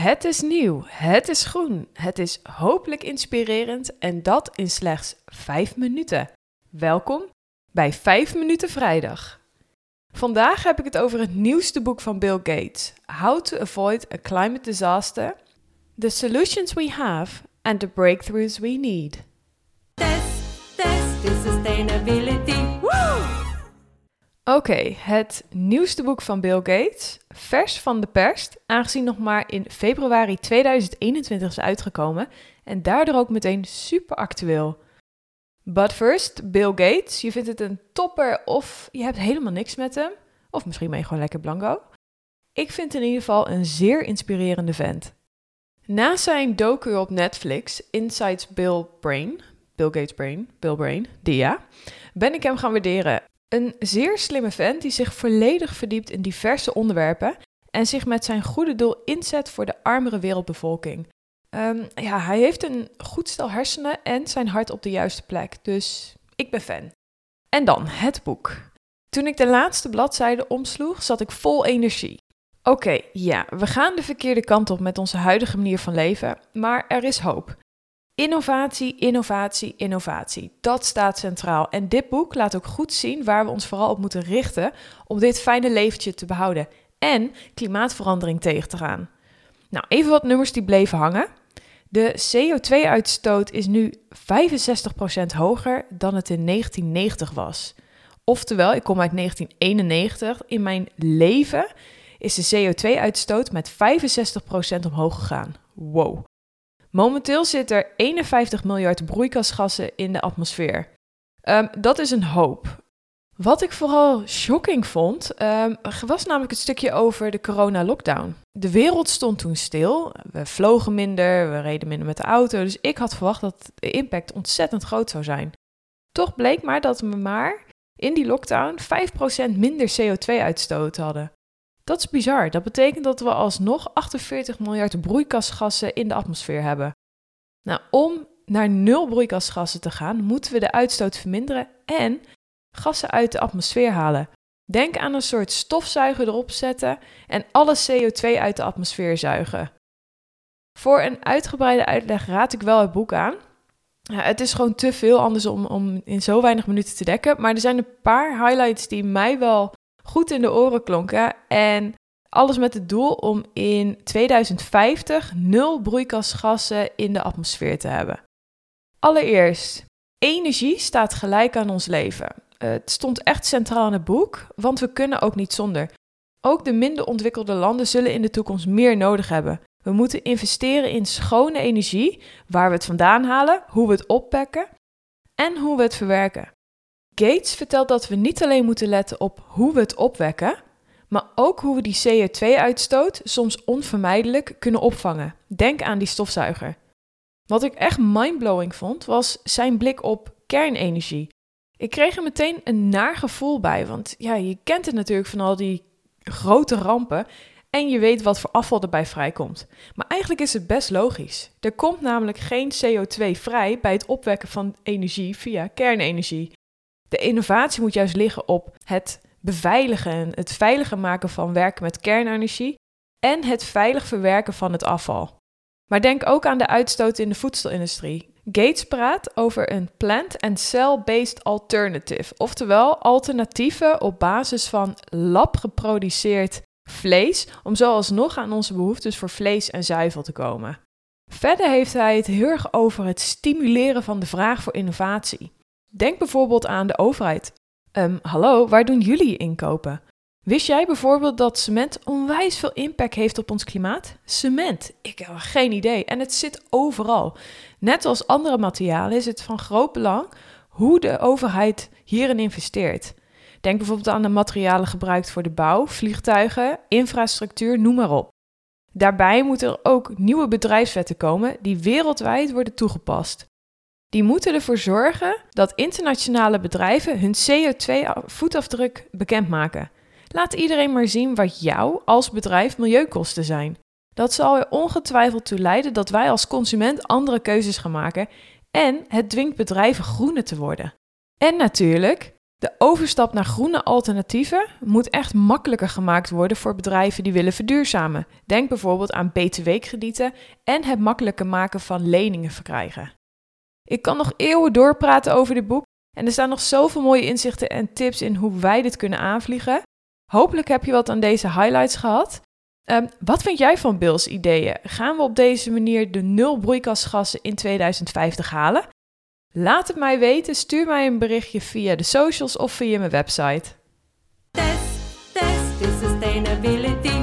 Het is nieuw, het is groen, het is hopelijk inspirerend en dat in slechts 5 minuten. Welkom bij 5 minuten vrijdag. Vandaag heb ik het over het nieuwste boek van Bill Gates: How to Avoid a Climate Disaster, The Solutions We Have and the Breakthroughs We Need. Test, test sustainability. Oké, het nieuwste boek van Bill Gates, vers van de pers, aangezien nog maar in februari 2021 is uitgekomen en daardoor ook meteen super actueel. But first, Bill Gates, je vindt het een topper of je hebt helemaal niks met hem, of misschien ben je gewoon lekker blanco. Ik vind in ieder geval een zeer inspirerende vent. Na zijn docu op Netflix, Insights Bill Brain, Bill Gates Brain, Bill Brain, Dia, ben ik hem gaan waarderen een zeer slimme vent die zich volledig verdiept in diverse onderwerpen en zich met zijn goede doel inzet voor de armere wereldbevolking. Um, ja, hij heeft een goed stel hersenen en zijn hart op de juiste plek, dus ik ben fan. En dan het boek. Toen ik de laatste bladzijde omsloeg, zat ik vol energie. Oké, ja, we gaan de verkeerde kant op met onze huidige manier van leven, maar er is hoop. Innovatie, innovatie, innovatie. Dat staat centraal. En dit boek laat ook goed zien waar we ons vooral op moeten richten om dit fijne leventje te behouden en klimaatverandering tegen te gaan. Nou, even wat nummers die bleven hangen. De CO2-uitstoot is nu 65% hoger dan het in 1990 was. Oftewel, ik kom uit 1991. In mijn leven is de CO2-uitstoot met 65% omhoog gegaan. Wow. Momenteel zit er 51 miljard broeikasgassen in de atmosfeer. Um, dat is een hoop. Wat ik vooral shocking vond, um, was namelijk het stukje over de corona-lockdown. De wereld stond toen stil. We vlogen minder, we reden minder met de auto. Dus ik had verwacht dat de impact ontzettend groot zou zijn. Toch bleek maar dat we maar in die lockdown 5% minder CO2-uitstoot hadden. Dat is bizar. Dat betekent dat we alsnog 48 miljard broeikasgassen in de atmosfeer hebben. Nou, om naar nul broeikasgassen te gaan, moeten we de uitstoot verminderen en gassen uit de atmosfeer halen. Denk aan een soort stofzuiger erop zetten en alle CO2 uit de atmosfeer zuigen. Voor een uitgebreide uitleg raad ik wel het boek aan. Het is gewoon te veel anders om, om in zo weinig minuten te dekken. Maar er zijn een paar highlights die mij wel goed in de oren klonken. En alles met het doel om in 2050 nul broeikasgassen in de atmosfeer te hebben. Allereerst, energie staat gelijk aan ons leven. Het stond echt centraal in het boek, want we kunnen ook niet zonder. Ook de minder ontwikkelde landen zullen in de toekomst meer nodig hebben. We moeten investeren in schone energie, waar we het vandaan halen, hoe we het opwekken en hoe we het verwerken. Gates vertelt dat we niet alleen moeten letten op hoe we het opwekken, maar ook hoe we die CO2-uitstoot soms onvermijdelijk kunnen opvangen. Denk aan die stofzuiger. Wat ik echt mindblowing vond, was zijn blik op kernenergie. Ik kreeg er meteen een naar gevoel bij, want ja, je kent het natuurlijk van al die grote rampen en je weet wat voor afval erbij vrijkomt. Maar eigenlijk is het best logisch. Er komt namelijk geen CO2 vrij bij het opwekken van energie via kernenergie. De innovatie moet juist liggen op het beveiligen, het veiliger maken van werken met kernenergie en het veilig verwerken van het afval. Maar denk ook aan de uitstoot in de voedselindustrie. Gates praat over een plant- and cell-based alternative, oftewel alternatieven op basis van lab geproduceerd vlees, om zo alsnog aan onze behoeftes voor vlees en zuivel te komen. Verder heeft hij het heel erg over het stimuleren van de vraag voor innovatie. Denk bijvoorbeeld aan de overheid. Um, hallo, waar doen jullie inkopen? Wist jij bijvoorbeeld dat cement onwijs veel impact heeft op ons klimaat? Cement, ik heb geen idee. En het zit overal. Net als andere materialen is het van groot belang hoe de overheid hierin investeert. Denk bijvoorbeeld aan de materialen gebruikt voor de bouw, vliegtuigen, infrastructuur, noem maar op. Daarbij moeten er ook nieuwe bedrijfswetten komen die wereldwijd worden toegepast. Die moeten ervoor zorgen dat internationale bedrijven hun CO2-voetafdruk bekendmaken. Laat iedereen maar zien wat jou als bedrijf milieukosten zijn. Dat zal er ongetwijfeld toe leiden dat wij als consument andere keuzes gaan maken en het dwingt bedrijven groener te worden. En natuurlijk, De overstap naar groene alternatieven moet echt makkelijker gemaakt worden voor bedrijven die willen verduurzamen. Denk bijvoorbeeld aan btw-kredieten en het makkelijker maken van leningen verkrijgen. Ik kan nog eeuwen doorpraten over dit boek en er staan nog zoveel mooie inzichten en tips in hoe wij dit kunnen aanvliegen. Hopelijk heb je wat aan deze highlights gehad. Um, wat vind jij van Bill's ideeën? Gaan we op deze manier de nul broeikasgassen in 2050 halen? Laat het mij weten, stuur mij een berichtje via de socials of via mijn website. Test, test, sustainability.